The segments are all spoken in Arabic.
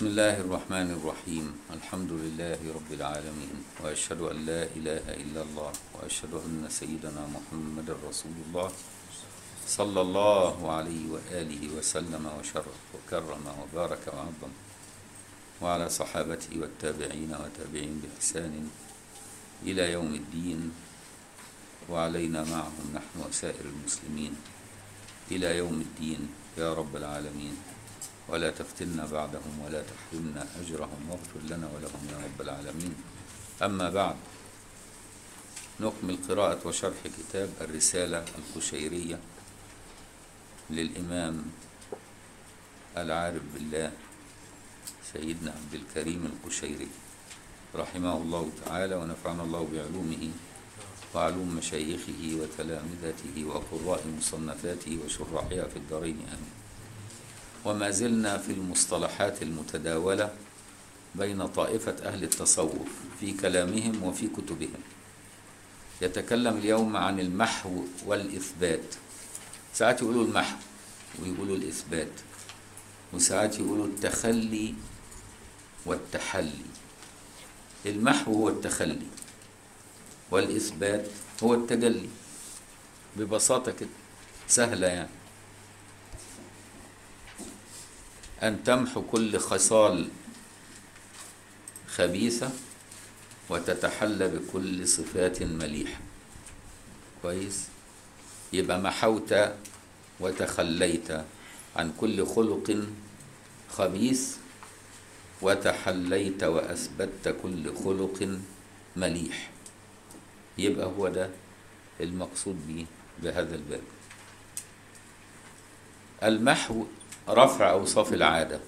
بسم الله الرحمن الرحيم. الحمد لله رب العالمين. وأشهد أن لا إله إلا الله. وأشهد أن سيدنا محمد رسول الله صلى الله عليه وآله وسلم وشرف وكرم وبارك وعظم. وعلى صحابته والتابعين وتابعين بإحسان إلى يوم الدين. وعلينا معهم نحن وسائر المسلمين إلى يوم الدين. يا رب العالمين. ولا تفتنا بعدهم ولا تحرمنا أجرهم واغفر لنا ولهم يا رب العالمين. أما بعد نكمل قراءة وشرح كتاب الرسالة القشيرية للإمام العارف بالله سيدنا عبد الكريم القشيري رحمه الله تعالى ونفعنا الله بعلومه وعلوم مشايخه وتلامذته وقراء مصنفاته وشراحها في الدارين. آمين. وما زلنا في المصطلحات المتداولة بين طائفة أهل التصوف في كلامهم وفي كتبهم. يتكلم اليوم عن المحو والإثبات. ساعات يقولوا المحو ويقولوا الإثبات وساعات يقولوا التخلي والتحلي. المحو هو التخلي والإثبات هو التجلي. ببساطة كده سهلة يعني. أن تمحو كل خصال خبيثة وتتحلى بكل صفات مليحة. كويس؟ يبقى محوت وتخليت عن كل خلق خبيث وتحليت وأثبتت كل خلق مليح. يبقى هو ده المقصود به بهذا الباب. المحو رفع أوصاف العادة.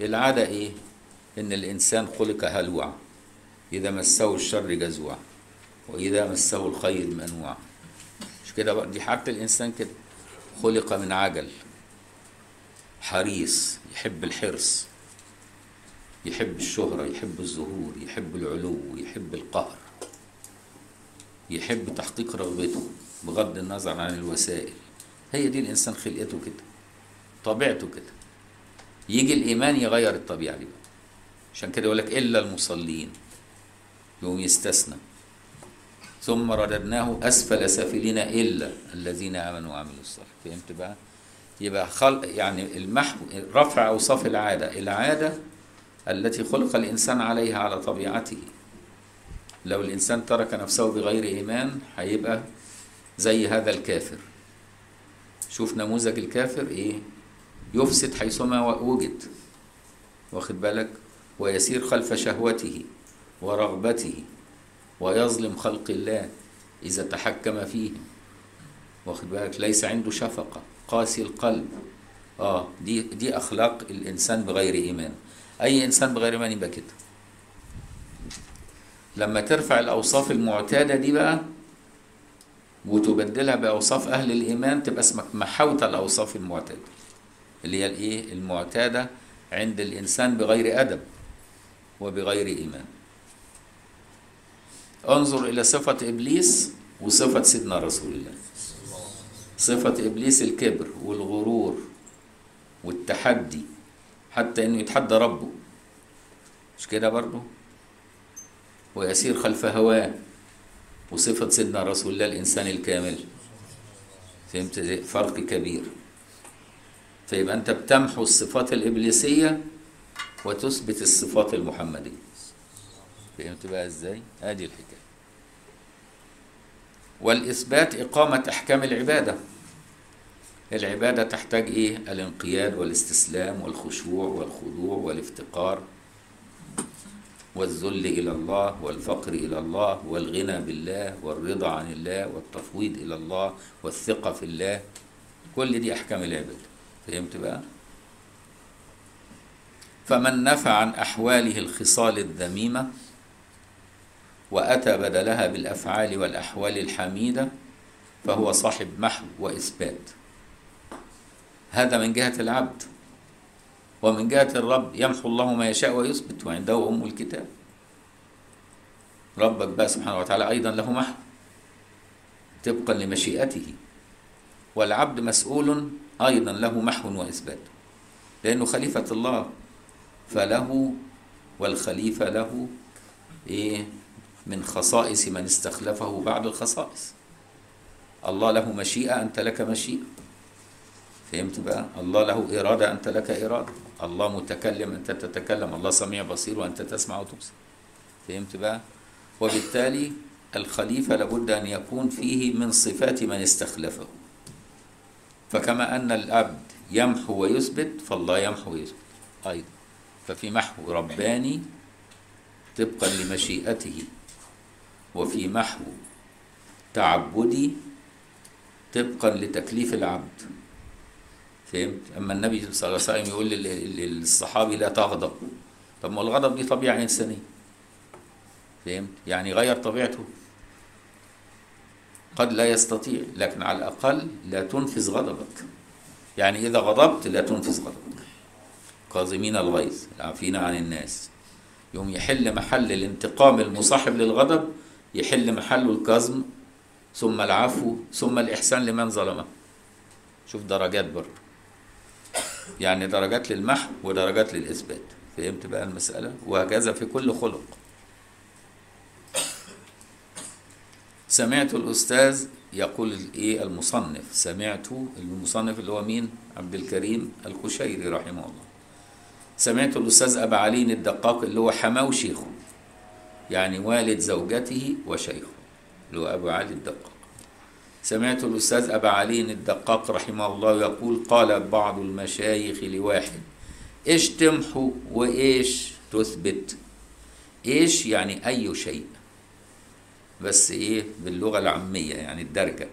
العادة إيه؟ إن الإنسان خلق هلوعا. إذا مسه الشر جزوعا. وإذا مسه الخير منوعا. مش كده بقى؟ دي حتى الإنسان كده. خلق من عجل. حريص. يحب الحرص. يحب الشهرة. يحب الظهور. يحب العلو. يحب القهر. يحب تحقيق رغبته. بغض النظر عن الوسائل. هي دي الإنسان خلقته كده. طبيعته كده. يجي الإيمان يغير الطبيعة دي بقى. عشان كده يقول لك إلا المصلين. يقوم يستثنى. ثم رددناه أسفل سافلين إلا الذين آمنوا وعملوا الصالحات. فهمت بقى؟ يبقى خلق يعني المحو رفع أوصاف العادة. العادة التي خلق الإنسان عليها على طبيعته. لو الإنسان ترك نفسه بغير إيمان هيبقى زي هذا الكافر. شوف نموذج الكافر إيه؟ يفسد حيثما وجد. واخد بالك؟ ويسير خلف شهوته ورغبته ويظلم خلق الله إذا تحكم فيهم واخد بالك؟ ليس عنده شفقة قاسي القلب. آه دي دي أخلاق الإنسان بغير إيمان. أي إنسان بغير إيمان يبقى كده. لما ترفع الأوصاف المعتادة دي بقى وتبدلها بأوصاف أهل الإيمان تبقى اسمك محوت الأوصاف المعتادة. اللي هي الإيه؟ المعتادة عند الإنسان بغير أدب وبغير إيمان. انظر إلى صفة إبليس وصفة سيدنا رسول الله. صفة إبليس الكبر والغرور والتحدي حتى إنه يتحدى ربه. مش كده برضه؟ ويسير خلف هواه وصفة سيدنا رسول الله الإنسان الكامل. فهمت؟ فرق كبير. فيبقى أنت بتمحو الصفات الإبليسية وتثبت الصفات المحمدية. فهمت بقى إزاي؟ هذه الحكاية. والإثبات إقامة أحكام العبادة. العبادة تحتاج إيه؟ الانقياد والاستسلام والخشوع والخضوع والافتقار والذل إلى الله والفقر إلى الله والغنى بالله والرضا عن الله والتفويض إلى الله والثقة في الله. كل دي أحكام العبادة. فهمت بقى؟ فمن نفى عن أحواله الخصال الذميمة وأتى بدلها بالأفعال والأحوال الحميدة فهو صاحب محو وإثبات. هذا من جهة العبد ومن جهة الرب يمحو الله ما يشاء ويثبت وعنده أم الكتاب. ربك بقى سبحانه وتعالى أيضا له محو طبقا لمشيئته. والعبد مسؤول أيضا له محو وإثبات. لأنه خليفة الله فله والخليفة له إيه؟ من خصائص من استخلفه بعد الخصائص. الله له مشيئة أنت لك مشيئة. فهمت بقى؟ الله له إرادة أنت لك إرادة. الله متكلم أنت تتكلم. الله سميع بصير وأنت تسمع وتبصر. فهمت بقى؟ وبالتالي الخليفة لابد أن يكون فيه من صفات من استخلفه. فكما أن العبد يمحو ويثبت فالله يمحو ويثبت. أيضا ففي محو رباني طبقا لمشيئته وفي محو تعبدي طبقا لتكليف العبد. فهمت؟ أما النبي صلى الله عليه وسلم يقول لل- للصحابي لا تغضب. طب ما الغضب دي طبيعة إنسانية. فهمت؟ يعني غير طبيعته. قد لا يستطيع لكن على الأقل لا تنفذ غضبك. يعني إذا غضبت لا تنفذ غضبك. كاظمين الغيظ العافين عن الناس. يوم يحل محل الانتقام المصاحب للغضب يحل محله الكظم ثم العفو ثم الإحسان لمن ظلمه. شوف درجات برضه. يعني درجات للمحو ودرجات للإثبات. فهمت بقى المسألة؟ وهكذا في كل خلق. سمعت الأستاذ يقول إيه المصنف. سمعت المصنف اللي هو مين؟ عبد الكريم الكشيري رحمه الله. سمعت الأستاذ أبا علي الدقاق اللي هو حماه وشيخه يعني والد زوجته وشيخه اللي هو أبو علي الدقاق. سمعت الأستاذ أبا علي الدقاق رحمه الله يقول قال بعض المشايخ لواحد إيش تمحو وإيش تثبت؟ إيش يعني أي شيء؟ بس إيه؟ باللغة العامية يعني الدرجة.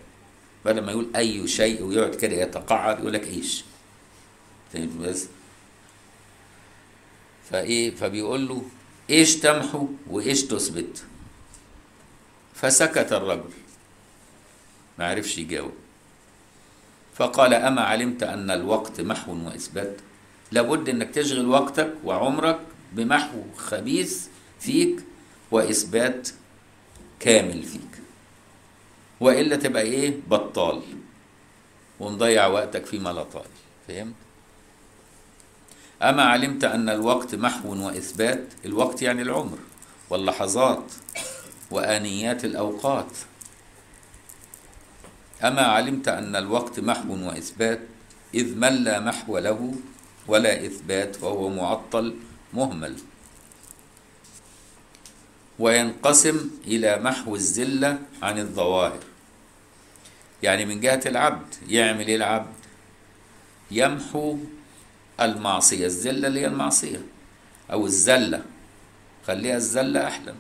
بدل ما يقول أي شيء ويقعد كده يتقعر يقول لك إيش؟ فهمت بس؟ فإيه؟ فبيقول له إيش تمحو وإيش تثبت؟ فسكت الرجل. ما عرفش يجاوب. فقال أما علمت أن الوقت محو وإثبات؟ لابد إنك تشغل وقتك وعمرك بمحو خبيث فيك وإثبات كامل فيك. وإلا تبقى إيه؟ بطال. ومضيع وقتك فيما لا طال فهمت؟ أما علمت أن الوقت محو وإثبات الوقت يعني العمر واللحظات وآنيات الأوقات. أما علمت أن الوقت محو وإثبات إذ من لا محو له ولا إثبات فهو معطل مهمل. وينقسم إلى محو الزلة عن الظواهر. يعني من جهة العبد يعمل إيه العبد؟ يمحو المعصية. الزلة اللي هي المعصية أو الزلة. خليها الزلة أحلى.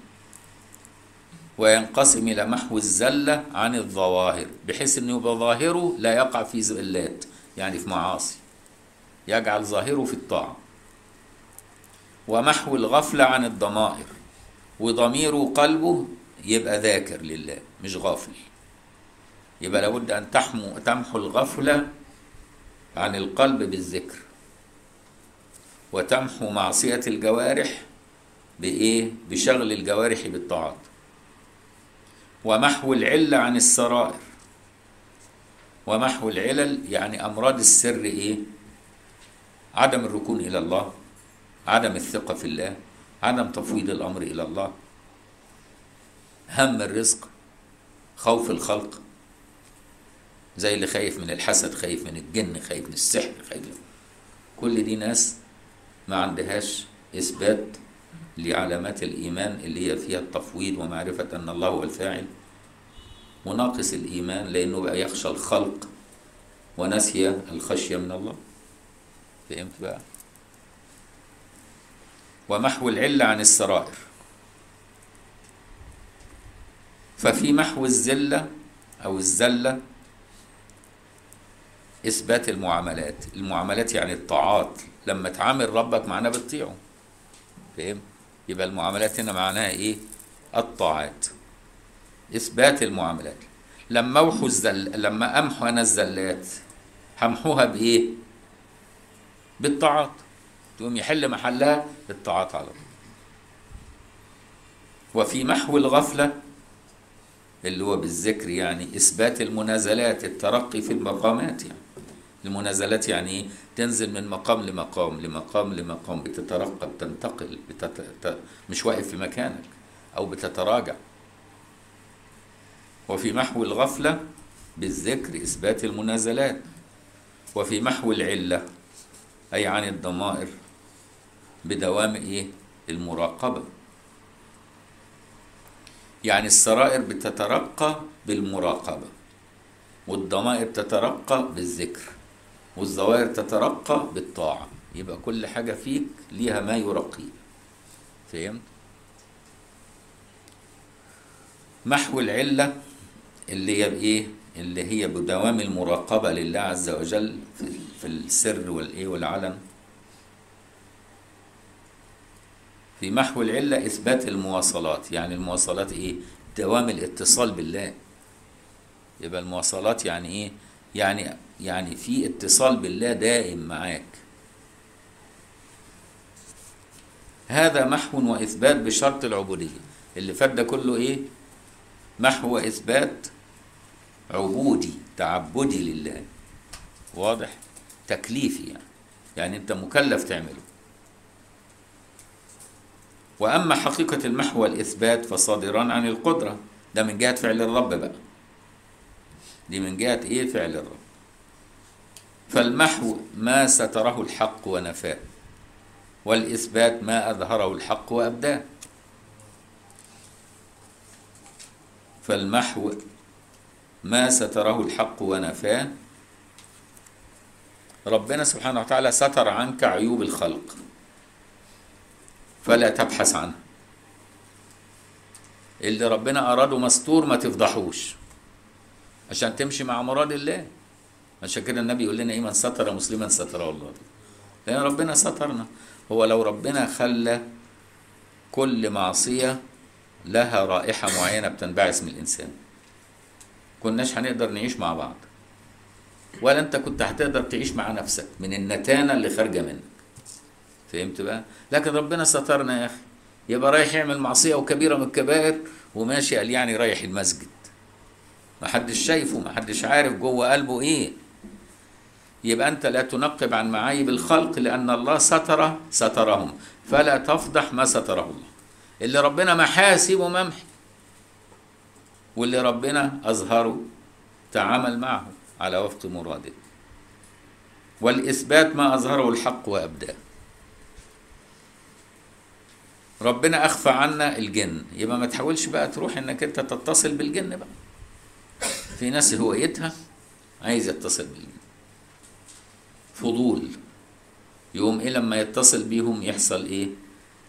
وينقسم إلى محو الزلة عن الظواهر بحيث أنه يبقى ظاهره لا يقع في زلات يعني في معاصي. يجعل ظاهره في الطاعة. ومحو الغفلة عن الضمائر. وضميره قلبه يبقى ذاكر لله مش غافل. يبقى لابد أن تحمو تمحو الغفلة عن القلب بالذكر. وتمحو معصية الجوارح بإيه؟ بشغل الجوارح بالطاعات ومحو العلة عن السرائر. ومحو العلل يعني أمراض السر إيه؟ عدم الركون إلى الله عدم الثقة في الله. عدم تفويض الأمر إلى الله. هم الرزق خوف الخلق زي اللي خايف من الحسد خايف من الجن خايف من السحر خايف كل دي ناس ما عندهاش إثبات لعلامات الإيمان اللي هي فيها التفويض ومعرفة أن الله هو الفاعل. وناقص الإيمان لأنه بقى يخشى الخلق ونسي الخشية من الله. فهمت بقى؟ ومحو العلة عن السرائر. ففي محو الزلة أو الزلة إثبات المعاملات المعاملات يعني الطاعات. لما تعامل ربك معناه بتطيعه. فهم؟ يبقى المعاملات هنا معناها إيه؟ الطاعات. إثبات المعاملات. لما اوحو الزل لما أمحو أنا الزلات همحوها بإيه؟ بالطاعات. تقوم يحل محلها الطاعات على طول. وفي محو الغفلة اللي هو بالذكر يعني إثبات المنازلات الترقي في المقامات يعني. المنازلات يعني إيه؟ تنزل من مقام لمقام لمقام لمقام بتترقى بتنتقل بتت... مش واقف في مكانك أو بتتراجع. وفي محو الغفلة بالذكر إثبات المنازلات. وفي محو العلة أي عن الضمائر بدوام إيه؟ المراقبة. يعني السرائر بتترقى بالمراقبة والضمائر تترقى بالذكر والظواهر تترقى بالطاعة. يبقى كل حاجة فيك ليها ما يرقيه فهمت؟ محو العلة اللي هي بإيه؟ اللي هي بدوام المراقبة لله عز وجل في, السر والإيه والعلن. في محو العلة إثبات المواصلات. يعني المواصلات إيه؟ دوام الاتصال بالله. يبقى المواصلات يعني إيه؟ يعني يعني في اتصال بالله دائم معاك. هذا محو وإثبات بشرط العبودية. اللي فات ده كله إيه؟ محو وإثبات عبودي تعبدي لله. واضح؟ تكليفي يعني. يعني أنت مكلف تعمله. وأما حقيقة المحو والإثبات فصادران عن القدرة. ده من جهة فعل الرب بقى. دي من جهة إيه فعل الرب؟ فالمحو ما ستره الحق ونفاه والإثبات ما أظهره الحق وأبداه. فالمحو ما ستره الحق ونفاه ربنا سبحانه وتعالى ستر عنك عيوب الخلق. فلا تبحث عنها اللي ربنا أراده مستور ما تفضحوش. عشان تمشي مع مراد الله. عشان كده النبي يقول لنا إيه؟ من ستر مسلما ستره الله لأن ربنا سترنا. هو لو ربنا خلى كل معصية لها رائحة معينة بتنبعث من الإنسان. كناش هنقدر نعيش مع بعض. ولا أنت كنت هتقدر تعيش مع نفسك من النتانة اللي خارجة منك. فهمت بقى؟ لكن ربنا سترنا يا أخي. يبقى رايح يعمل معصية وكبيرة من الكبائر وماشي قال يعني رايح المسجد. ما حدش شايفه ما حدش عارف جوه قلبه إيه. يبقى أنت لا تنقب عن معايب الخلق لأن الله ستر سترهم. فلا تفضح ما ستره الله اللي ربنا محاسبه ممحي. واللي ربنا أظهره تعامل معه على وفق مراده والإثبات ما أظهره الحق وأبداه. ربنا أخفى عنا الجن. يبقى ما تحاولش بقى تروح إنك أنت تتصل بالجن بقى. في ناس هوايتها عايز يتصل بالجن. فضول. يوم إيه لما يتصل بيهم يحصل إيه؟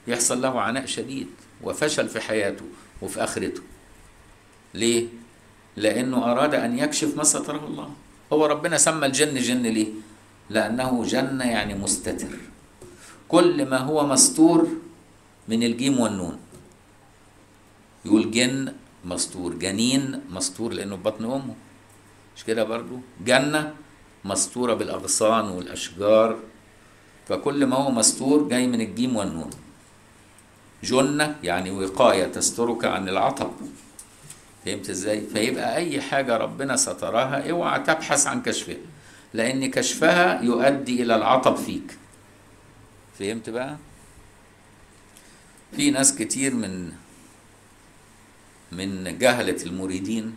يحصل له عناء شديد وفشل في حياته وفي آخرته. ليه؟ لأنه أراد أن يكشف ما ستره الله. هو ربنا سمى الجن جن ليه؟ لأنه جن يعني مستتر. كل ما هو مستور من الجيم والنون. يقول جن مستور. جنين مستور لأنه في بطن أمه. مش كده برضو؟ جنة مستورة بالأغصان والأشجار. فكل ما هو مستور جاي من الجيم والنون. جنة يعني وقاية تسترك عن العطب. فهمت إزاي؟ فيبقى أي حاجة ربنا سترها اوعى تبحث عن كشفها. لأن كشفها يؤدي إلى العطب فيك. فهمت بقى؟ في ناس كتير من من جهلة المريدين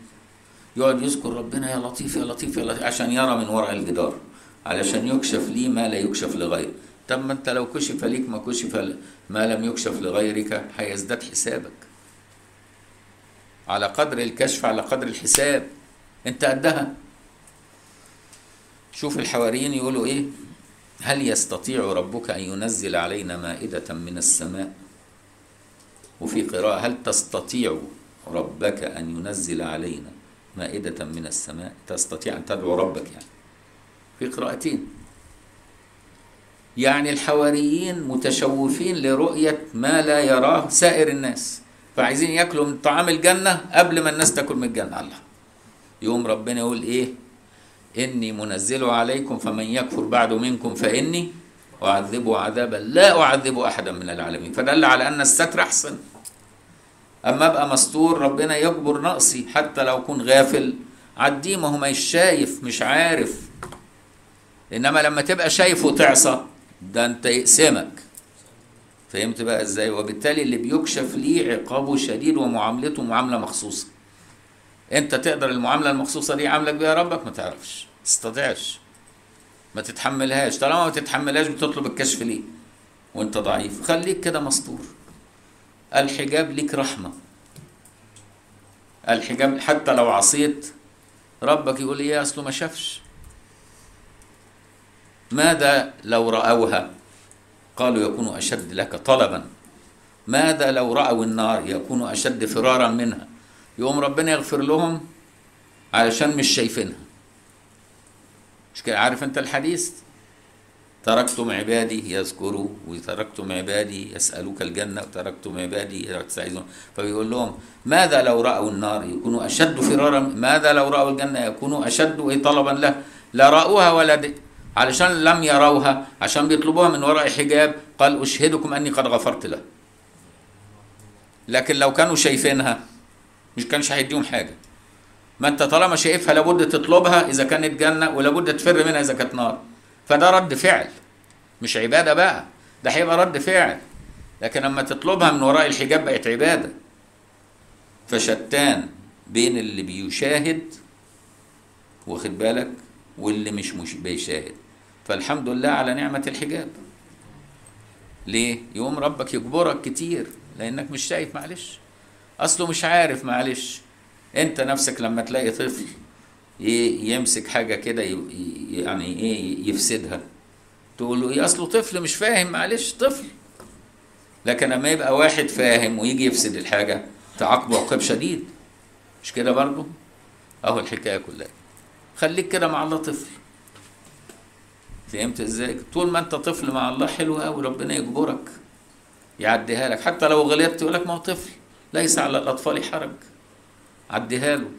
يقعد يذكر ربنا يا لطيف يا لطيف يا لطيف عشان يرى من وراء الجدار علشان يكشف لي ما لا يكشف لغيره طب ما انت لو كشف ليك ما كشف ما لم يكشف لغيرك هيزداد حسابك. على قدر الكشف على قدر الحساب. انت قدها. شوف الحواريين يقولوا إيه؟ هل يستطيع ربك أن ينزل علينا مائدة من السماء وفي قراءة هل تستطيع ربك أن ينزل علينا مائدة من السماء؟ تستطيع أن تدعو ربك يعني. في قراءتين. يعني الحواريين متشوفين لرؤية ما لا يراه سائر الناس فعايزين ياكلوا من طعام الجنة قبل ما الناس تاكل من الجنة. الله. يوم ربنا يقول إيه؟ إني منزل عليكم فمن يكفر بعد منكم فإني أعذبه عذابا. لا أعذب أحدا من العالمين. فدل على أن الستر أحسن. أما أبقى مستور ربنا يجبر نقصي حتى لو كن غافل. عديه ما هو مش شايف مش عارف. إنما لما تبقى شايف وتعصى ده أنت يقسمك. فهمت بقى إزاي؟ وبالتالي اللي بيكشف ليه عقابه شديد ومعاملته معاملة مخصوصة. أنت تقدر المعاملة المخصوصة دي عاملك بيها؟ ربك ما تعرفش تستطيعش. ما تتحملهاش. طالما ما تتحملهاش بتطلب الكشف ليه؟ وأنت ضعيف. خليك كده مستور. الحجاب ليك رحمة. الحجاب حتى لو عصيت ربك يقول إيه اصله ما شافش. ماذا لو رأوها؟ قالوا يكون أشد لك طلبا. ماذا لو رأوا النار يكون أشد فرارا منها؟ يقوم ربنا يغفر لهم علشان مش شايفينها. مش كده؟ عارف أنت الحديث؟ تركتم عبادي يذكروا وتركتم عبادي يسألوك الجنة وتركتم عبادي يستعيذون فبيقول لهم ماذا لو رأوا النار يكونوا أشد فرارا؟ ماذا لو رأوا الجنة يكونوا أشد طلبا له؟ لا رأوها ولا دي علشان لم يروها عشان بيطلبوها من وراء حجاب قال أشهدكم أني قد غفرت له. لكن لو كانوا شايفينها مش كانش هيديهم حاجة. ما انت طالما شايفها لابد تطلبها إذا كانت جنة ولابد تفر منها إذا كانت نار. فده رد فعل مش عبادة بقى ده هيبقى رد فعل. لكن لما تطلبها من وراء الحجاب بقت عبادة. فشتان بين اللي بيشاهد واخد بالك واللي مش مش بيشاهد. فالحمد لله على نعمة الحجاب. ليه؟ يقوم ربك يجبرك كتير لأنك مش شايف معلش. أصله مش عارف معلش. أنت نفسك لما تلاقي طفل يمسك حاجة كده يعني إيه يفسدها. تقول له إيه أصله طفل مش فاهم معلش طفل. لكن لما يبقى واحد فاهم ويجي يفسد الحاجة تعاقبه عقاب شديد. مش كده برضه؟ أهو الحكاية كلها. خليك كده مع الله طفل. فهمت إزاي؟ طول ما أنت طفل مع الله حلو قوي ربنا يجبرك يعديها لك. حتى لو غلطت يقول لك ما هو طفل ليس على الأطفال حرج. عديها له.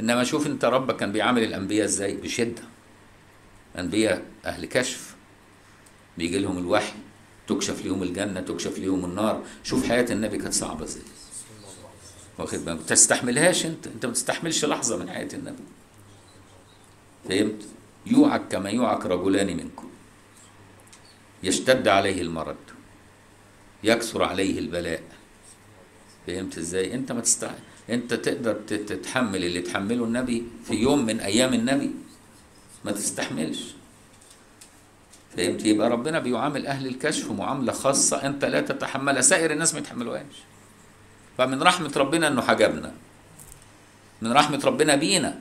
إنما شوف أنت ربك كان بيعامل الأنبياء إزاي؟ بشدة. أنبياء أهل كشف. بيجي لهم الوحي. تكشف ليهم الجنة تكشف ليهم النار. شوف حياة النبي كانت صعبة إزاي. واخد بالك؟ ما تستحملهاش أنت. أنت ما تستحملش لحظة من حياة النبي. فهمت؟ يوعك كما يوعك رجلان منكم. يشتد عليه المرض يكثر عليه البلاء. فهمت إزاي؟ أنت ما تستع... انت تقدر تتحمل اللي تحمله النبي في يوم من أيام النبي. ما تستحملش. فهمت؟ يبقى ربنا بيعامل أهل الكشف معاملة خاصة انت لا تتحملها سائر الناس ما يتحملوهاش. فمن رحمة ربنا انه حجبنا. من رحمة ربنا بينا.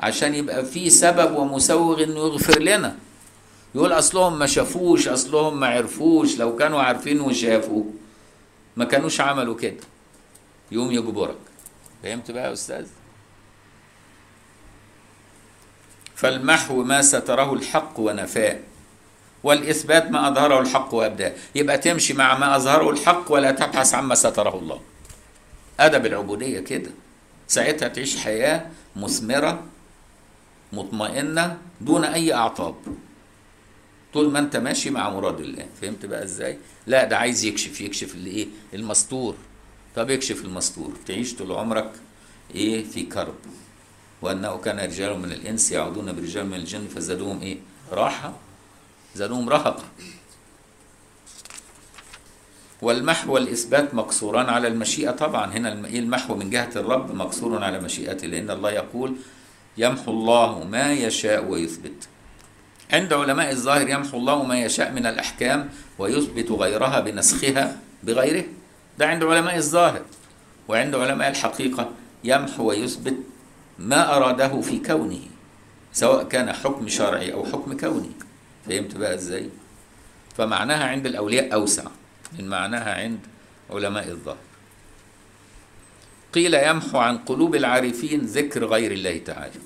عشان يبقى في سبب ومسوغ انه يغفر لنا. يقول اصلهم ما شافوش اصلهم ما عرفوش. لو كانوا عارفين وشافوا ما كانوش عملوا كده. يوم يجبرك فهمت بقى يا أستاذ؟ فالمحو ما ستره الحق ونفاه والإثبات ما أظهره الحق وأبداه يبقى تمشي مع ما أظهره الحق ولا تبحث عما ستره الله. أدب العبودية كده. ساعتها تعيش حياة مثمرة مطمئنة دون أي أعطاب. طول ما أنت ماشي مع مراد الله. فهمت بقى إزاي؟ لا ده عايز يكشف يكشف اللي إيه؟ المستور. طب يكشف المستور تعيش طول عمرك إيه في كرب. وأنه كان رجال من الإنس يعودون برجال من الجن فزادوهم إيه؟ راحة. زادوهم رهقة والمحو والإثبات مقصوران على المشيئة. طبعا هنا المحو من جهة الرب مقصور على مشيئته لأن الله يقول يمحو الله ما يشاء ويثبت. عند علماء الظاهر يمحو الله ما يشاء من الأحكام ويثبت غيرها بنسخها بغيره. ده عند علماء الظاهر وعند علماء الحقيقة يمحو ويثبت ما أراده في كونه سواء كان حكم شرعي أو حكم كوني. فهمت بقى إزاي؟ فمعناها عند الأولياء أوسع من معناها عند علماء الظاهر. قيل يمحو عن قلوب العارفين ذكر غير الله تعالى.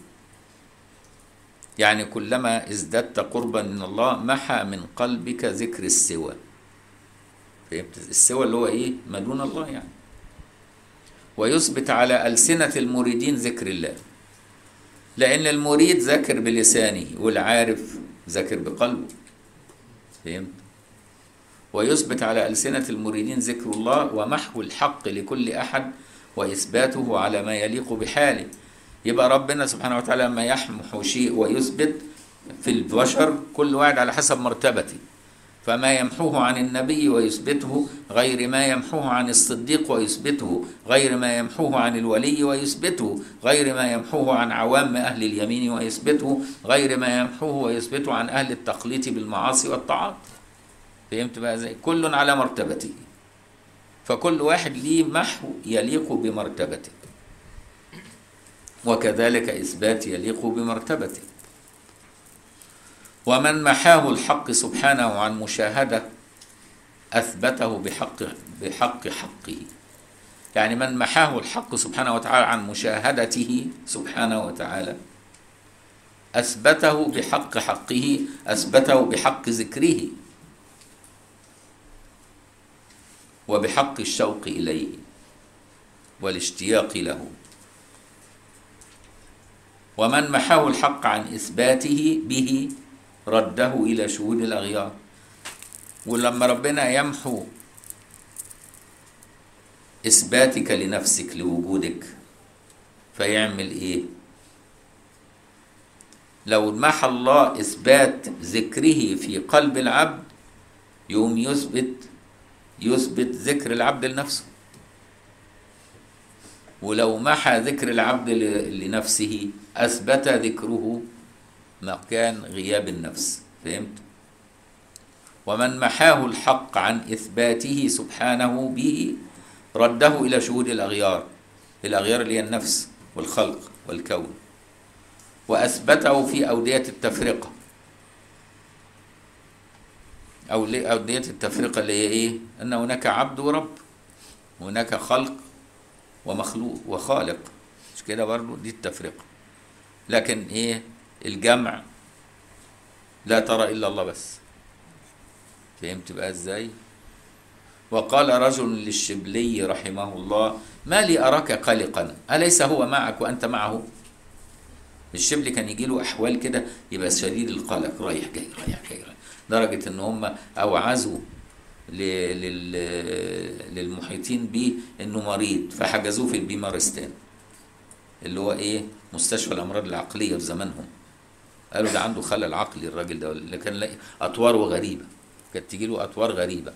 يعني كلما ازددت قربا من الله محى من قلبك ذكر السوى. فهمت؟ السوى اللي هو إيه؟ ما دون الله يعني. ويثبت على ألسنة المريدين ذكر الله. لأن المريد ذاكر بلسانه والعارف ذاكر بقلبه. فهمت؟ ويثبت على ألسنة المريدين ذكر الله ومحو الحق لكل أحد وإثباته على ما يليق بحاله. يبقى ربنا سبحانه وتعالى لما يحمح شيء ويثبت في البشر كل واحد على حسب مرتبته. فما يمحوه عن النبي ويثبته غير ما يمحوه عن الصديق ويثبته غير ما يمحوه عن الولي ويثبته غير ما يمحوه عن عوام أهل اليمين ويثبته غير ما يمحوه ويثبته عن أهل التقليد بالمعاصي والطاعات. فهمت بقى إزاي؟ كل على مرتبته. فكل واحد ليه محو يليق بمرتبته. وكذلك إثبات يليق بمرتبته. ومن محاه الحق سبحانه عن مشاهدة أثبته بحق بحق حقه. يعني من محاه الحق سبحانه وتعالى عن مشاهدته سبحانه وتعالى أثبته بحق حقه أثبته بحق ذكره وبحق الشوق إليه والاشتياق له. ومن محاه الحق عن إثباته به رده إلى شهود الأغيار ولما ربنا يمحو إثباتك لنفسك لوجودك فيعمل إيه؟ لو محى الله إثبات ذكره في قلب العبد يوم يثبت يثبت ذكر العبد لنفسه ولو محى ذكر العبد لنفسه أثبت ذكره مكان غياب النفس فهمت؟ ومن محاه الحق عن إثباته سبحانه به رده إلى شهود الأغيار الأغيار اللي هي النفس والخلق والكون. وأثبته في أودية التفرقة. أو أودية التفرقة اللي هي إيه؟ أن هناك عبد ورب هناك خلق ومخلوق وخالق. مش كده برضه دي التفرقة. لكن إيه؟ الجمع لا ترى إلا الله بس. فهمت بقى إزاي؟ وقال رجل للشبلي رحمه الله ما لي أراك قلقا أليس هو معك وأنت معه؟ الشبلي كان يجي له أحوال كده يبقى شديد القلق رايح جاي رايح جاي درجة إن هم أوعزوا للمحيطين به إنه مريض فحجزوه في البيمارستان اللي هو إيه؟ مستشفى الأمراض العقلية في زمانهم. قالوا ده عنده خلل عقلي الراجل ده. لكن أطواره غريبة. كانت تجي له أطوار غريبة.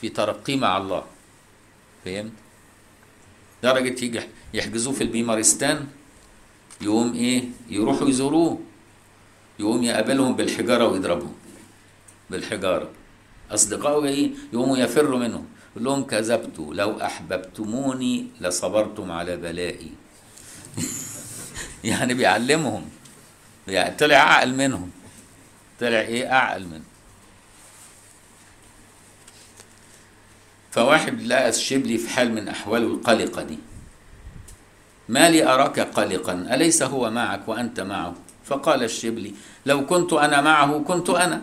في ترقي مع الله. فهمت؟ درجة يجي يحجزوه في البيمارستان. يقوم إيه؟ يروحوا يزوروه. يقوم يقابلهم بالحجارة ويضربهم. بالحجارة. أصدقائه جايين يقوموا يفروا منهم. يقول لهم كذبت. لو أحببتموني لصبرتم على بلائي. يعني بيعلمهم. يعني طلع أعقل منهم. طلع إيه؟ أعقل منهم. فواحد لقى الشبلي في حال من أحواله القلقة دي. ما لي أراك قلقا؟ أليس هو معك وأنت معه؟ فقال الشبلي لو كنت أنا معه كنت أنا.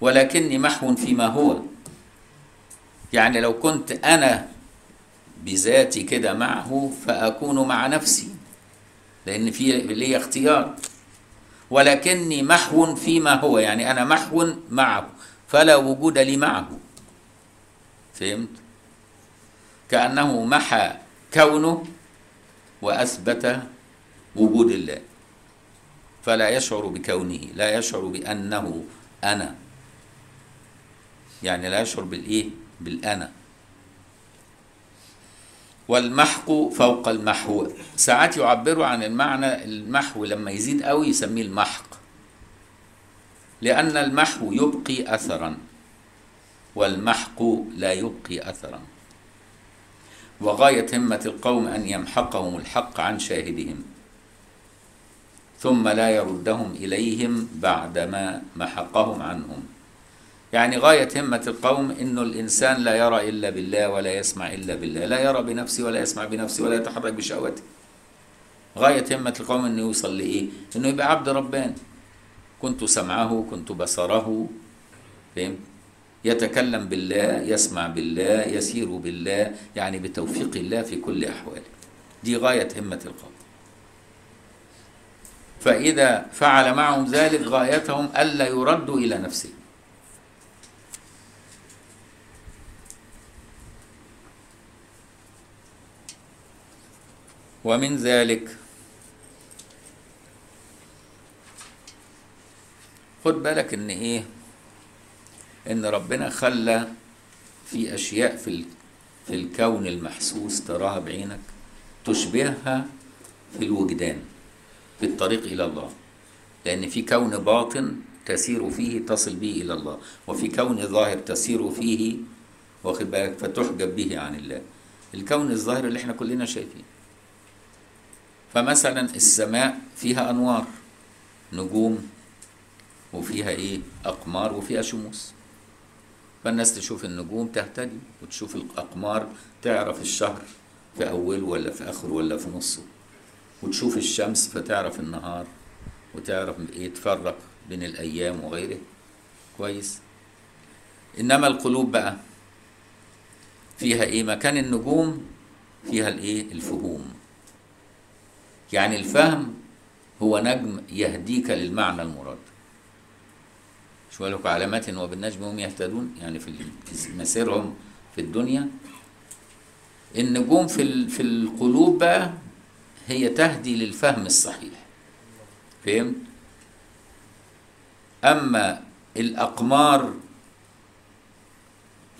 ولكني محو فيما هو. يعني لو كنت أنا بذاتي كده معه فأكون مع نفسي. لأن في لي اختيار. ولكني محو فيما هو يعني أنا محو معه فلا وجود لي معه. فهمت؟ كأنه محى كونه وأثبت وجود الله. فلا يشعر بكونه لا يشعر بأنه أنا. يعني لا يشعر بالإيه؟ بالأنا. والمحق فوق المحو ساعات يعبروا عن المعنى المحو لما يزيد قوي يسميه المحق. لأن المحو يبقي أثرا والمحق لا يبقي أثرا. وغاية همة القوم أن يمحقهم الحق عن شاهدهم ثم لا يردهم إليهم بعدما محقهم عنهم. يعني غاية همة القوم إنه الإنسان لا يرى إلا بالله ولا يسمع إلا بالله لا يرى بنفسه ولا يسمع بنفسه ولا يتحرك بشهوته. غاية همة القوم إنه يوصل لإيه إنه يبقى عبد ربان. كنت سمعه كنت بصره فهمت؟ يتكلم بالله يسمع بالله يسير بالله يعني بتوفيق الله في كل أحواله. دي غاية همة القوم. فإذا فعل معهم ذلك غايتهم ألا يردوا إلى نفسه. ومن ذلك خد بالك إن إيه؟ إن ربنا خلى في أشياء في في الكون المحسوس تراها بعينك تشبهها في الوجدان في الطريق إلى الله. لأن في كون باطن تسير فيه تصل به إلى الله. وفي كون ظاهر تسير فيه واخد بالك؟ فتحجب به عن الله. الكون الظاهر اللي إحنا كلنا شايفينه. فمثلا السماء فيها أنوار نجوم وفيها إيه؟ أقمار وفيها شموس. فالناس تشوف النجوم تهتدي وتشوف الأقمار تعرف الشهر في أوله ولا في آخره ولا في نصه. وتشوف الشمس فتعرف النهار وتعرف إيه؟ تفرق بين الأيام وغيره كويس. إنما القلوب بقى فيها إيه؟ مكان النجوم فيها الإيه؟ الفهوم. يعني الفهم هو نجم يهديك للمعنى المراد. شو لك علامات وبالنجم هم يهتدون. يعني في مسيرهم في الدنيا. النجوم في في القلوب بقى هي تهدي للفهم الصحيح. فهمت؟ أما الأقمار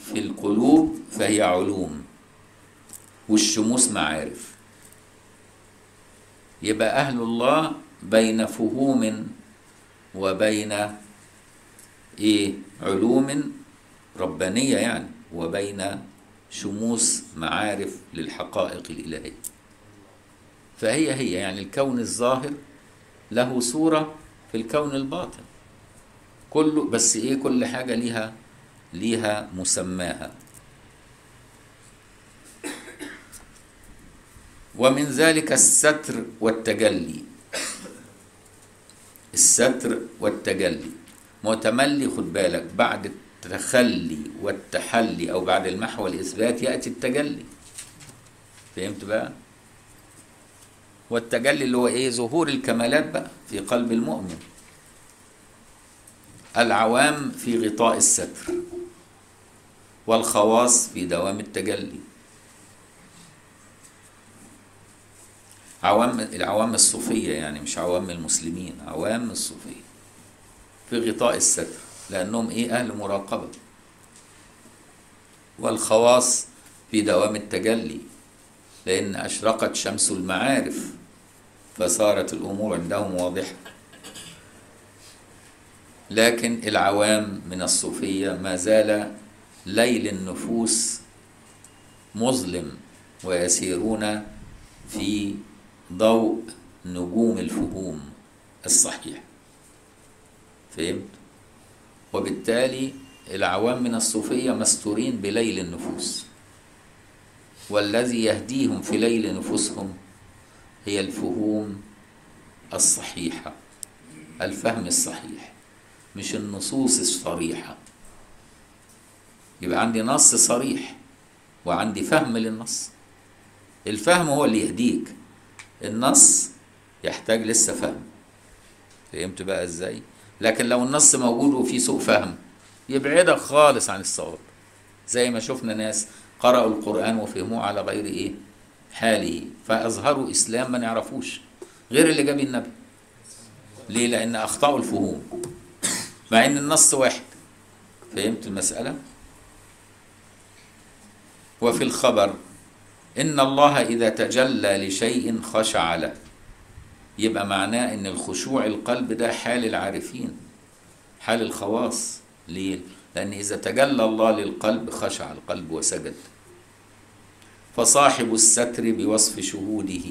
في القلوب فهي علوم والشموس معارف. يبقى أهل الله بين فهوم وبين إيه؟ علوم ربانية يعني وبين شموس معارف للحقائق الإلهية. فهي هي يعني الكون الظاهر له صورة في الكون الباطن. كله بس إيه؟ كل حاجة ليها ليها مسماها. ومن ذلك الستر والتجلي. الستر والتجلي. متملي خد بالك. بعد التخلي والتحلي أو بعد المحو والإثبات يأتي التجلي. فهمت بقى؟ والتجلي اللي هو إيه؟ ظهور الكمالات بقى في قلب المؤمن. العوام في غطاء الستر. والخواص في دوام التجلي. عوام العوام الصوفية يعني مش عوام المسلمين عوام الصوفية في غطاء الستر لأنهم إيه؟ أهل مراقبة. والخواص في دوام التجلي لأن أشرقت شمس المعارف فصارت الأمور عندهم واضحة. لكن العوام من الصوفية ما زال ليل النفوس مظلم ويسيرون في ضوء نجوم الفهوم الصحيح. فهمت؟ وبالتالي العوام من الصوفية مستورين بليل النفوس. والذي يهديهم في ليل نفوسهم هي الفهوم الصحيحة الفهم الصحيح مش النصوص الصريحة. يبقى عندي نص صريح وعندي فهم للنص. الفهم هو اللي يهديك. النص يحتاج لسه فهم. فهمت بقى إزاي؟ لكن لو النص موجود وفيه سوء فهم يبعدك خالص عن الصواب. زي ما شفنا ناس قرأوا القرآن وفهموه على غير إيه؟ حاله. فأظهروا إسلام ما نعرفوش غير اللي جاب النبي. ليه؟ لأن أخطأوا الفهوم مع إن النص واحد. فهمت المسألة؟ وفي الخبر إن الله إذا تجلى لشيء خشع له. يبقى معناه إن الخشوع القلب ده حال العارفين حال الخواص. ليه؟ لأن إذا تجلى الله للقلب خشع القلب وسجد. فصاحب الستر بوصف شهوده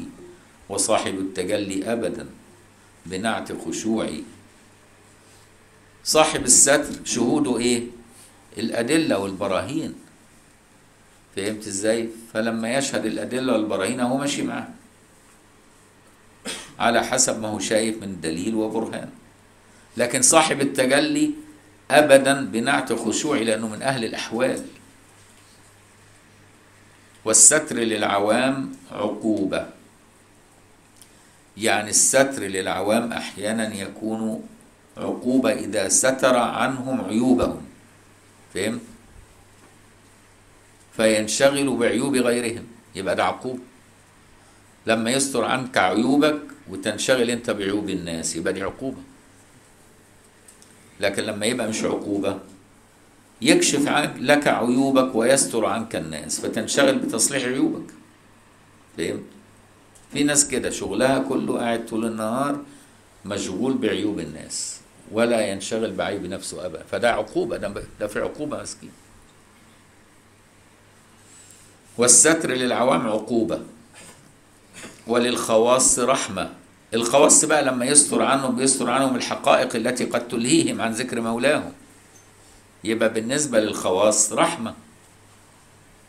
وصاحب التجلي أبدا بنعت خشوعي. صاحب الستر شهوده إيه؟ الأدلة والبراهين. فهمت إزاي؟ فلما يشهد الأدلة والبراهين هو ماشي معاه. على حسب ما هو شايف من دليل وبرهان. لكن صاحب التجلي ابدا بنعت خشوعي لأنه من أهل الأحوال. والستر للعوام عقوبة. يعني الستر للعوام أحيانا يكون عقوبة إذا ستر عنهم عيوبهم. فهمت؟ فينشغلوا بعيوب غيرهم. يبقى ده عقوبة لما يستر عنك عيوبك وتنشغل انت بعيوب الناس يبقى دي عقوبة. لكن لما يبقى مش عقوبة يكشف عنك لك عيوبك ويستر عنك الناس فتنشغل بتصليح عيوبك. فهمت؟ في ناس كده شغلها كله قاعد طول النهار مشغول بعيوب الناس ولا ينشغل بعيب نفسه ابدا. فده عقوبة ده ده في عقوبة مسكين. والستر للعوام عقوبة وللخواص رحمة. الخواص بقى لما يستر عنهم بيستر عنهم الحقائق التي قد تلهيهم عن ذكر مولاهم. يبقى بالنسبة للخواص رحمة.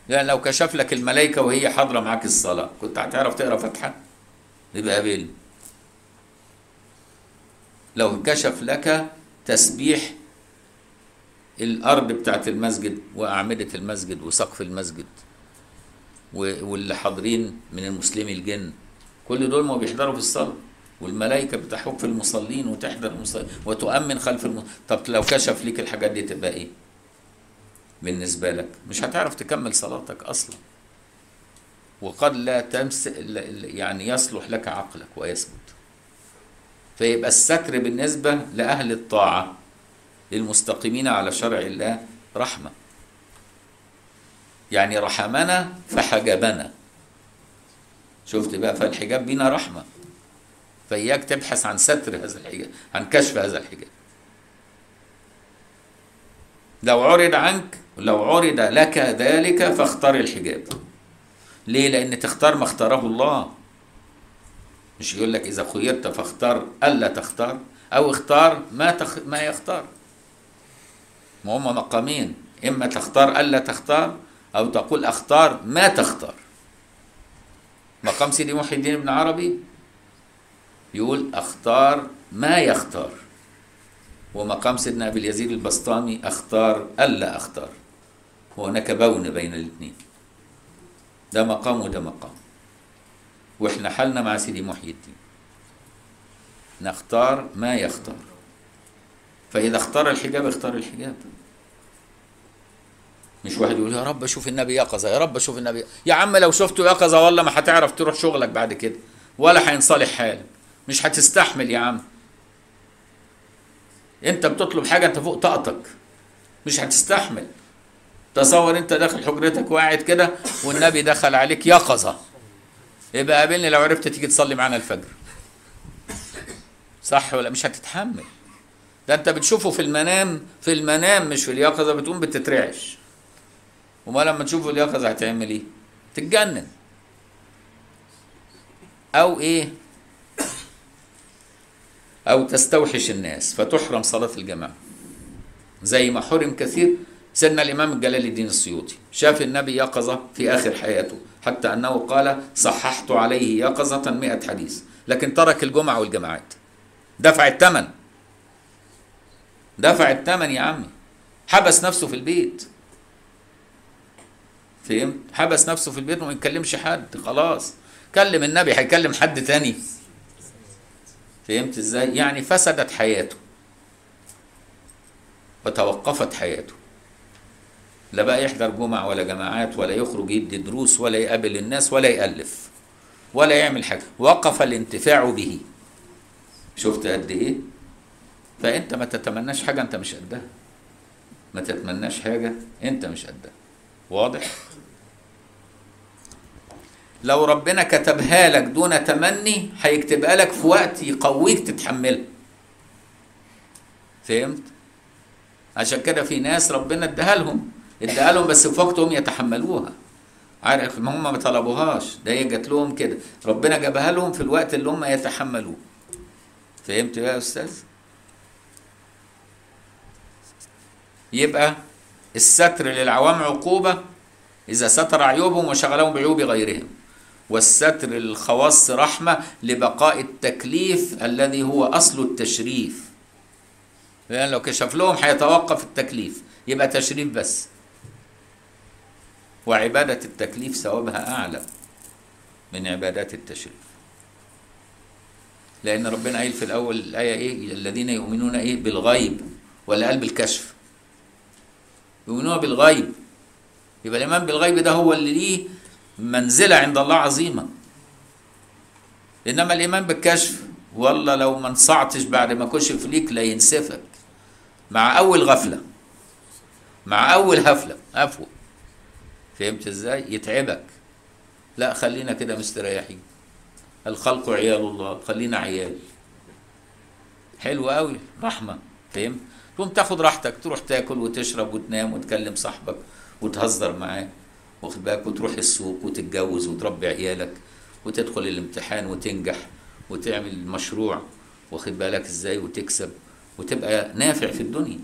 يعني لو كشف لك الملائكة وهي حاضرة معاك الصلاة كنت هتعرف تقرأ فاتحه يبقى قابل لو كشف لك تسبيح الأرض بتاعت المسجد وأعمدة المسجد وسقف المسجد واللي حاضرين من المسلمي الجن. كل دول ما بيحضروا في الصلاة. والملائكة بتحوك في المصلين وتحضر المصلين وتؤمن خلف الم... طب لو كشف ليك الحاجات دي تبقى إيه؟ بالنسبة لك. مش هتعرف تكمل صلاتك أصلا. وقد لا تمس يعني يصلح لك عقلك ويثبت. فيبقى الستر بالنسبة لأهل الطاعة للمستقيمين على شرع الله رحمة. يعني رحمنا فحجبنا. شفت بقى فالحجاب بينا رحمة. فإياك تبحث عن ستر هذا الحجاب عن كشف هذا الحجاب. لو عرض عنك لو عرض لك ذلك فاختار الحجاب. ليه؟ لأن تختار ما اختاره الله. مش يقول لك إذا خيرت فاختار ألا تختار أو اختار ما تخ... ما يختار. ما هم مقامين. إما تختار ألا تختار أو تقول أختار ما تختار. مقام سيدي محي الدين ابن عربي يقول أختار ما يختار. ومقام سيدنا أبي اليزيد البسطامي أختار ألا أختار. وهناك بون بين الاثنين. ده مقام وده مقام. وإحنا حالنا مع سيدي محيي الدين. نختار ما يختار. فإذا اختار الحجاب اختار الحجاب. مش واحد يقول يا رب أشوف النبي يقظة يا رب أشوف النبي. يا عم لو شفته يقظة والله ما هتعرف تروح شغلك بعد كده ولا هينصلح حالك مش هتستحمل يا عم. أنت بتطلب حاجة أنت فوق طاقتك مش هتستحمل تصور أنت داخل حجرتك وقاعد كده والنبي دخل عليك يقظه يبقى قابلني لو عرفت تيجي تصلي معانا الفجر. صح ولا مش هتتحمل؟ ده أنت بتشوفه في المنام في المنام مش في اليقظة بتقوم بتترعش. وما لما تشوفه اليقظة هتعمل إيه؟ تتجنن. أو إيه؟ أو تستوحش الناس فتحرم صلاة الجماعة. زي ما حرم كثير سيدنا الإمام جلال الدين السيوطي. شاف النبي يقظة في آخر حياته حتى أنه قال صححت عليه يقظة مئة حديث لكن ترك الجمعة والجماعات. دفع الثمن دفع الثمن يا عمي. حبس نفسه في البيت. فهمت؟ حبس نفسه في البيت وما يكلمش حد خلاص. كلم النبي هيكلم حد تاني. فهمت إزاي؟ يعني فسدت حياته. وتوقفت حياته. لا بقى يحضر جمع ولا جماعات ولا يخرج يدي دروس ولا يقابل الناس ولا يألف ولا يعمل حاجة. وقف الانتفاع به. شفت قد إيه؟ فأنت ما تتمناش حاجة أنت مش قدها. ما تتمناش حاجة أنت مش قدها. واضح؟ لو ربنا كتبها لك دون تمني هيكتبها لك في وقت يقويك تتحملها. فهمت؟ عشان كده في ناس ربنا اداها لهم اداها لهم بس في وقتهم يتحملوها. عارف؟ ما هم ما طلبوهاش. ده هي جات لهم كده. ربنا جابها لهم في الوقت اللي هم يتحملوه. فهمت يا أستاذ؟ يبقى الستر للعوام عقوبة إذا ستر عيوبهم وشغلهم بعيوب غيرهم. والستر للخواص رحمة لبقاء التكليف الذي هو أصل التشريف. لأن يعني لو كشف لهم هيتوقف التكليف يبقى تشريف بس. وعبادة التكليف ثوابها أعلى من عبادات التشريف. لأن ربنا قايل في الأول الآية إيه؟ الذين يؤمنون إيه؟ بالغيب ولا قال بالكشف يؤمنون بالغيب. يبقى الإيمان بالغيب ده هو اللي ليه منزلة عند الله عظيمة. إنما الإيمان بالكشف والله لو ما انصعتش بعد ما كشف ليك لا ينسفك. مع أول غفلة. مع أول هفلة. عفوا. فهمت إزاي؟ يتعبك. لا خلينا كده مستريحين الخلق عيال الله. خلينا عيال. حلو قوي رحمة. فهمت؟ تقوم تاخد راحتك تروح تاكل وتشرب وتنام وتكلم صاحبك وتهزر معاه. واخد بالك وتروح السوق وتتجوز وتربي عيالك وتدخل الامتحان وتنجح وتعمل مشروع واخد بالك إزاي؟ وتكسب وتبقى نافع في الدنيا.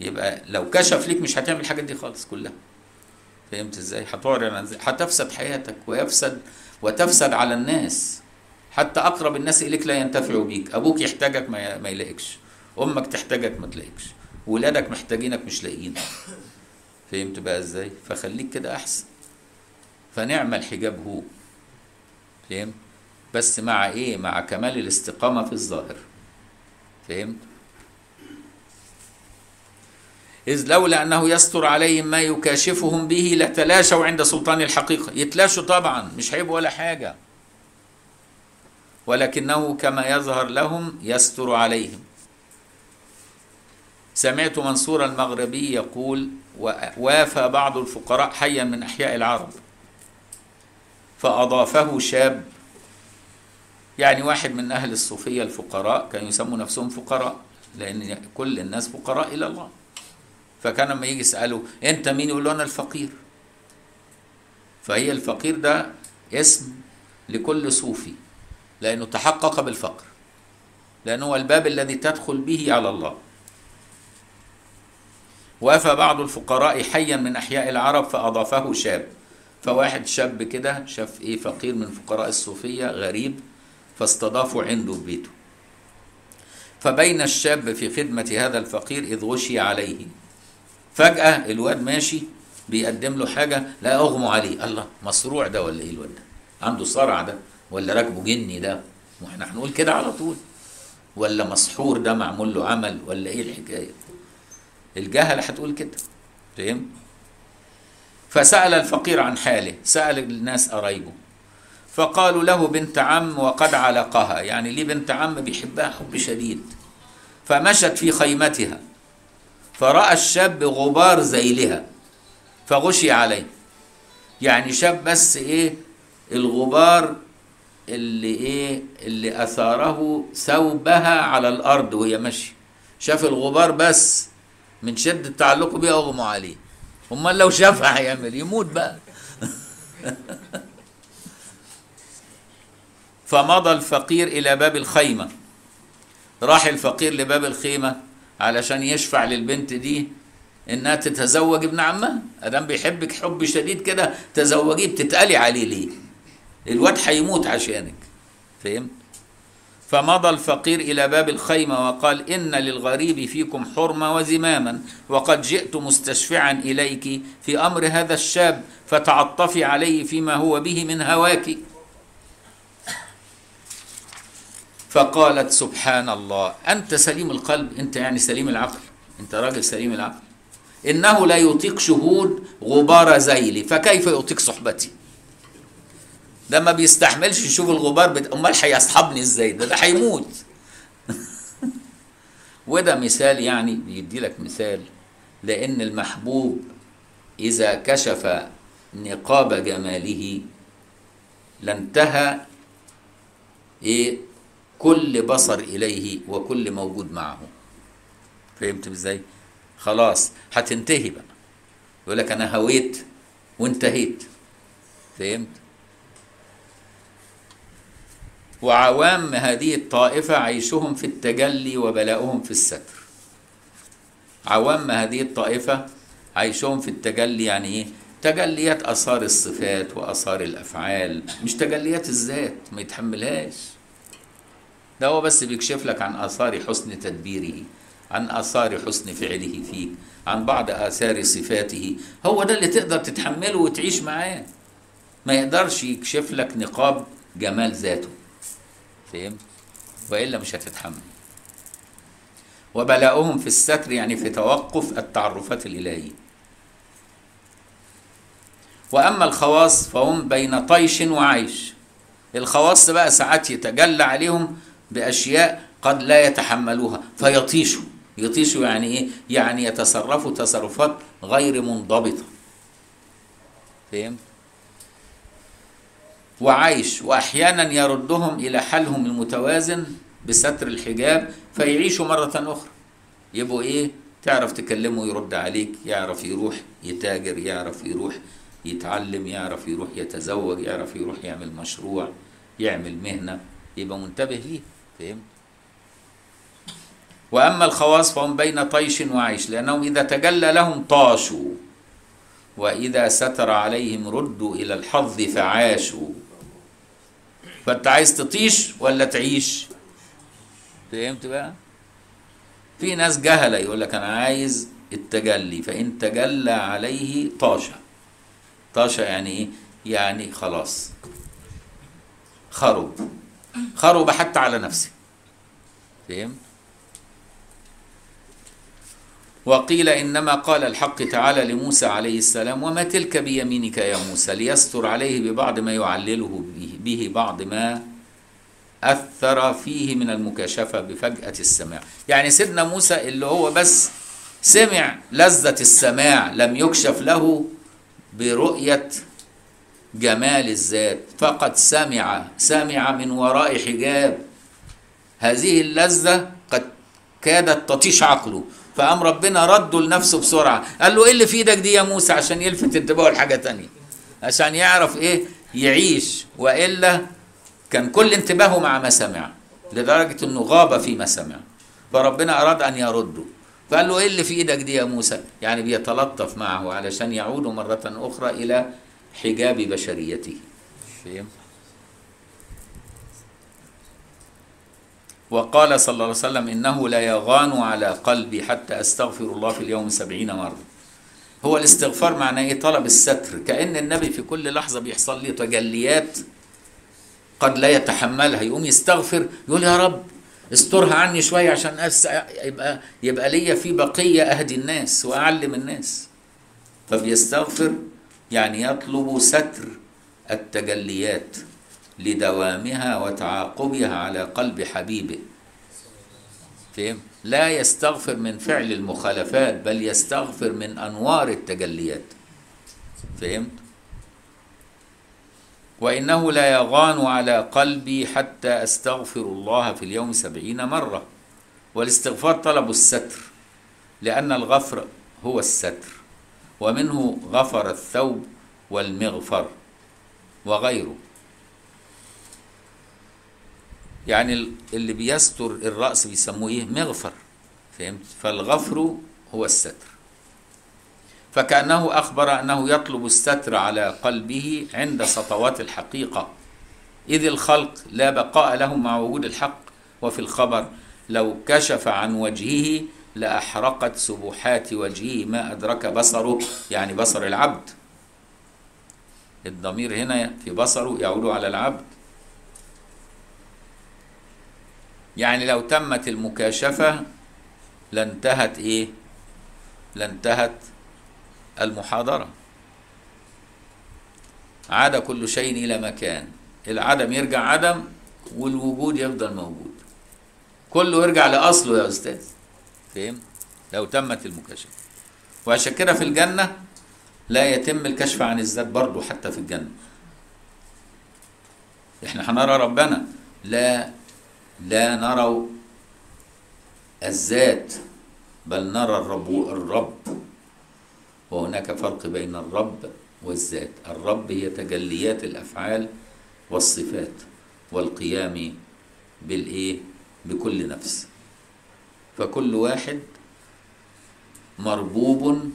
يبقى لو كشف ليك مش هتعمل الحاجات دي خالص كلها. فهمت إزاي؟ هتعرض عن هتفسد حياتك ويفسد وتفسد على الناس. حتى أقرب الناس إليك لا ينتفعوا بيك. أبوك يحتاجك ما ما يلاقيكش. أمك تحتاجك ما تلاقيكش. ولادك محتاجينك مش لاقيينك فهمت بقى إزاي؟ فخليك كده أحسن. فنعم الحجاب هو. فهمت بس مع إيه؟ مع كمال الاستقامة في الظاهر. فهمت؟ إذ لولا أنه يستر عليهم ما يكاشفهم به لتلاشوا عند سلطان الحقيقة. يتلاشوا طبعا مش عيب ولا حاجة. ولكنه كما يظهر لهم يستر عليهم. سمعت منصور المغربي يقول وافى بعض الفقراء حيا من أحياء العرب. فأضافه شاب يعني واحد من أهل الصوفية الفقراء كانوا يسموا نفسهم فقراء لأن كل الناس فقراء إلى الله. فكان لما يجي يسأله أنت مين؟ يقول له أنا الفقير. فهي الفقير ده اسم لكل صوفي لأنه تحقق بالفقر لأنه هو الباب الذي تدخل به على الله. وافى بعض الفقراء حيا من أحياء العرب فأضافه شاب. فواحد شاب كده شاف إيه؟ فقير من فقراء الصوفية غريب فاستضافوا عنده في بيته. فبين الشاب في خدمة هذا الفقير إذ غشي عليه. فجأة الواد ماشي بيقدم له حاجة لا أغمى عليه. الله مصروع ده ولا إيه الواد ده؟ عنده صرع ده ولا راكبه جني ده؟ وإحنا هنقول كده على طول. ولا مسحور ده معمول له عمل ولا إيه الحكاية؟ الجهله هتقول كده فاهم؟ فسأل الفقير عن حاله سأل الناس قرايبه فقالوا له بنت عم وقد علقها يعني ليه بنت عم بيحبها حب شديد فمشت في خيمتها فرأى الشاب غبار ذيلها فغشي عليه يعني شاب بس إيه الغبار اللي إيه اللي أثاره ثوبها على الأرض وهي ماشية شاف الغبار بس من شده تعلقه بيها اغمى عليه. أمال لو شافها هيعمل يموت بقى. فمضى الفقير إلى باب الخيمة. راح الفقير لباب الخيمة علشان يشفع للبنت دي إنها تتزوج ابن عمها أدام بيحبك حب شديد كده تزوجيه بتتقلي عليه ليه؟ الواد هيموت عشانك. فهمت؟ فمضى الفقير إلى باب الخيمة وقال إن للغريب فيكم حرمة وزماما وقد جئت مستشفعا إليك في أمر هذا الشاب فتعطفي عليه فيما هو به من هواك. فقالت سبحان الله أنت سليم القلب أنت يعني سليم العقل أنت راجل سليم العقل. إنه لا يطيق شهود غبار زيلي فكيف يطيق صحبتي؟ ده ما بيستحملش يشوف الغبار بت... أمال هيصحبني إزاي؟ ده ده هيموت. وده مثال يعني بيدي لك مثال لأن المحبوب إذا كشف نقاب جماله لانتهى إيه كل بصر إليه وكل موجود معه. فهمت إزاي؟ خلاص هتنتهي بقى. يقول لك أنا هويت وانتهيت. فهمت؟ وعوام هذه الطائفة عيشهم في التجلي وبلاؤهم في الستر. عوام هذه الطائفة عيشهم في التجلي يعني إيه؟ تجليات آثار الصفات وآثار الأفعال. مش تجليات الذات ما يتحملهاش. ده هو بس بيكشف لك عن آثار حسن تدبيره عن آثار حسن فعله فيك عن بعض آثار صفاته. هو ده اللي تقدر تتحمله وتعيش معاه. ما يقدرش يكشف لك نقاب جمال ذاته. فهمت وإلا مش هتتحمل. وبلاؤهم في الستر يعني في توقف التعرفات الإلهية. وأما الخواص فهم بين طيش وعيش. الخواص بقى ساعات يتجلى عليهم بأشياء قد لا يتحملوها فيطيشوا. يطيشوا يعني إيه؟ يعني يتصرفوا تصرفات غير منضبطة. فهمت وعيش وأحيانا يردهم إلى حالهم المتوازن بستر الحجاب فيعيشوا مرة أخرى. يبقوا إيه؟ تعرف تكلمه يرد عليك يعرف يروح يتاجر يعرف يروح يتعلم يعرف يروح يتزوج يعرف يروح يعمل مشروع يعمل مهنة يبقى منتبه ليه فهمت؟ وأما الخواص فهم بين طيش وعيش لأنهم إذا تجلى لهم طاشوا وإذا ستر عليهم ردوا إلى الحظ فعاشوا. فأنت عايز تطيش ولا تعيش؟ فهمت بقى؟ في ناس جهلة يقول لك أنا عايز التجلي فإن تجلى عليه طاشا طاشا يعني إيه؟ يعني خلاص. خرب. خرب حتى على نفسه فهم وقيل إنما قال الحق تعالى لموسى عليه السلام وما تلك بيمينك يا موسى ليستر عليه ببعض ما يعلله به, بعض ما أثر فيه من المكاشفة بفجأة السماع يعني سيدنا موسى اللي هو بس سمع لذة السماع لم يكشف له برؤية جمال الذات فقد سمع سمع من وراء حجاب. هذه اللذة قد كادت تطيش عقله. فقام ربنا رده لنفسه بسرعة. قال له إيه اللي في إيدك دي يا موسى؟ عشان يلفت انتباهه لحاجة تانية. عشان يعرف إيه؟ يعيش. وإلا كان كل انتباهه مع ما سمع لدرجة إنه غاب فيما سمع. فربنا أراد أن يرده. فقال له إيه اللي في إيدك دي يا موسى؟ يعني بيتلطف معه علشان يعود مرة أخرى إلى حجاب بشريته. فهم وقال صلى الله عليه وسلم إنه لا يغان على قلبي حتى أستغفر الله في اليوم سبعين مرة. هو الاستغفار معناه إيه؟ طلب الستر. كأن النبي في كل لحظة بيحصل لي تجليات قد لا يتحملها. يقوم يستغفر يقول يا رب استرها عني شوية عشان أس... يبقى يبقى ليا في بقية أهدي الناس وأعلم الناس. فبيستغفر يعني يطلب ستر التجليات. لدوامها وتعاقبها على قلب حبيبه فهم؟ لا يستغفر من فعل المخالفات بل يستغفر من أنوار التجليات فهمت؟ وإنه لا يغان على قلبي حتى أستغفر الله في اليوم سبعين مرة والاستغفار طلب الستر لأن الغفر هو الستر ومنه غفر الثوب والمغفر وغيره يعني اللي بيستر الرأس بيسموه إيه؟ مغفر. فهمت؟ فالغفر هو الستر. فكأنه أخبر أنه يطلب الستر على قلبه عند سطوات الحقيقة. إذ الخلق لا بقاء لهم مع وجود الحق وفي الخبر لو كشف عن وجهه لأحرقت سبحات وجهه ما أدرك بصره يعني بصر العبد. الضمير هنا في بصره يعود على العبد. يعني لو تمت المكاشفة لانتهت إيه؟ لانتهت المحاضرة. عاد كل شيء إلى مكان. العدم يرجع عدم والوجود يفضل موجود. كله يرجع لأصله يا أستاذ. فهم؟ لو تمت المكاشفة. وعشان كده في الجنة لا يتم الكشف عن الذات برضه حتى في الجنة. إحنا هنرى ربنا لا لا نرى الذات بل نرى الرب الرب. وهناك فرق بين الرب والذات. الرب هي تجليات الأفعال والصفات والقيام بالإيه؟ بكل نفس. فكل واحد مربوب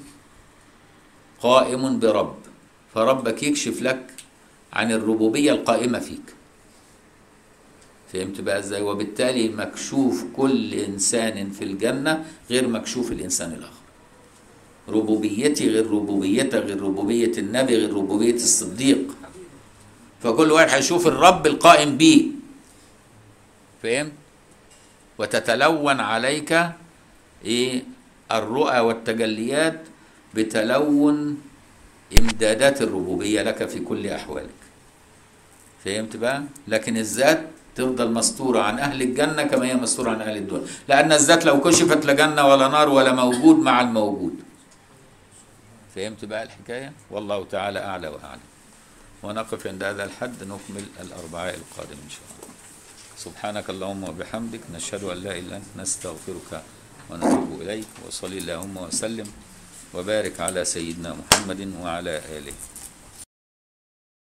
قائم برب. فربك يكشف لك عن الربوبية القائمة فيك. فهمت بقى إزاي؟ وبالتالي مكشوف كل إنسان في الجنة غير مكشوف الإنسان الآخر. ربوبيتي غير ربوبيتك غير ربوبية النبي غير ربوبية الصديق. فكل واحد هيشوف الرب القائم بيه. فهمت؟ وتتلون عليك إيه؟ الرؤى والتجليات بتلون إمدادات الربوبية لك في كل أحوالك. فهمت بقى؟ لكن الذات تفضل مستورة عن أهل الجنة كما هي مستورة عن أهل الدنيا لأن الذات لو كشفت لا جنة ولا نار ولا موجود مع الموجود. فهمت بقى الحكاية؟ والله تعالى أعلى وأعلم ونقف عند هذا الحد نكمل الأربعاء القادم إن شاء الله. سبحانك اللهم وبحمدك نشهد أن لا إله إلا أنت نستغفرك ونتوب إليك. وصلي اللهم وسلم وبارك على سيدنا محمد وعلى آله.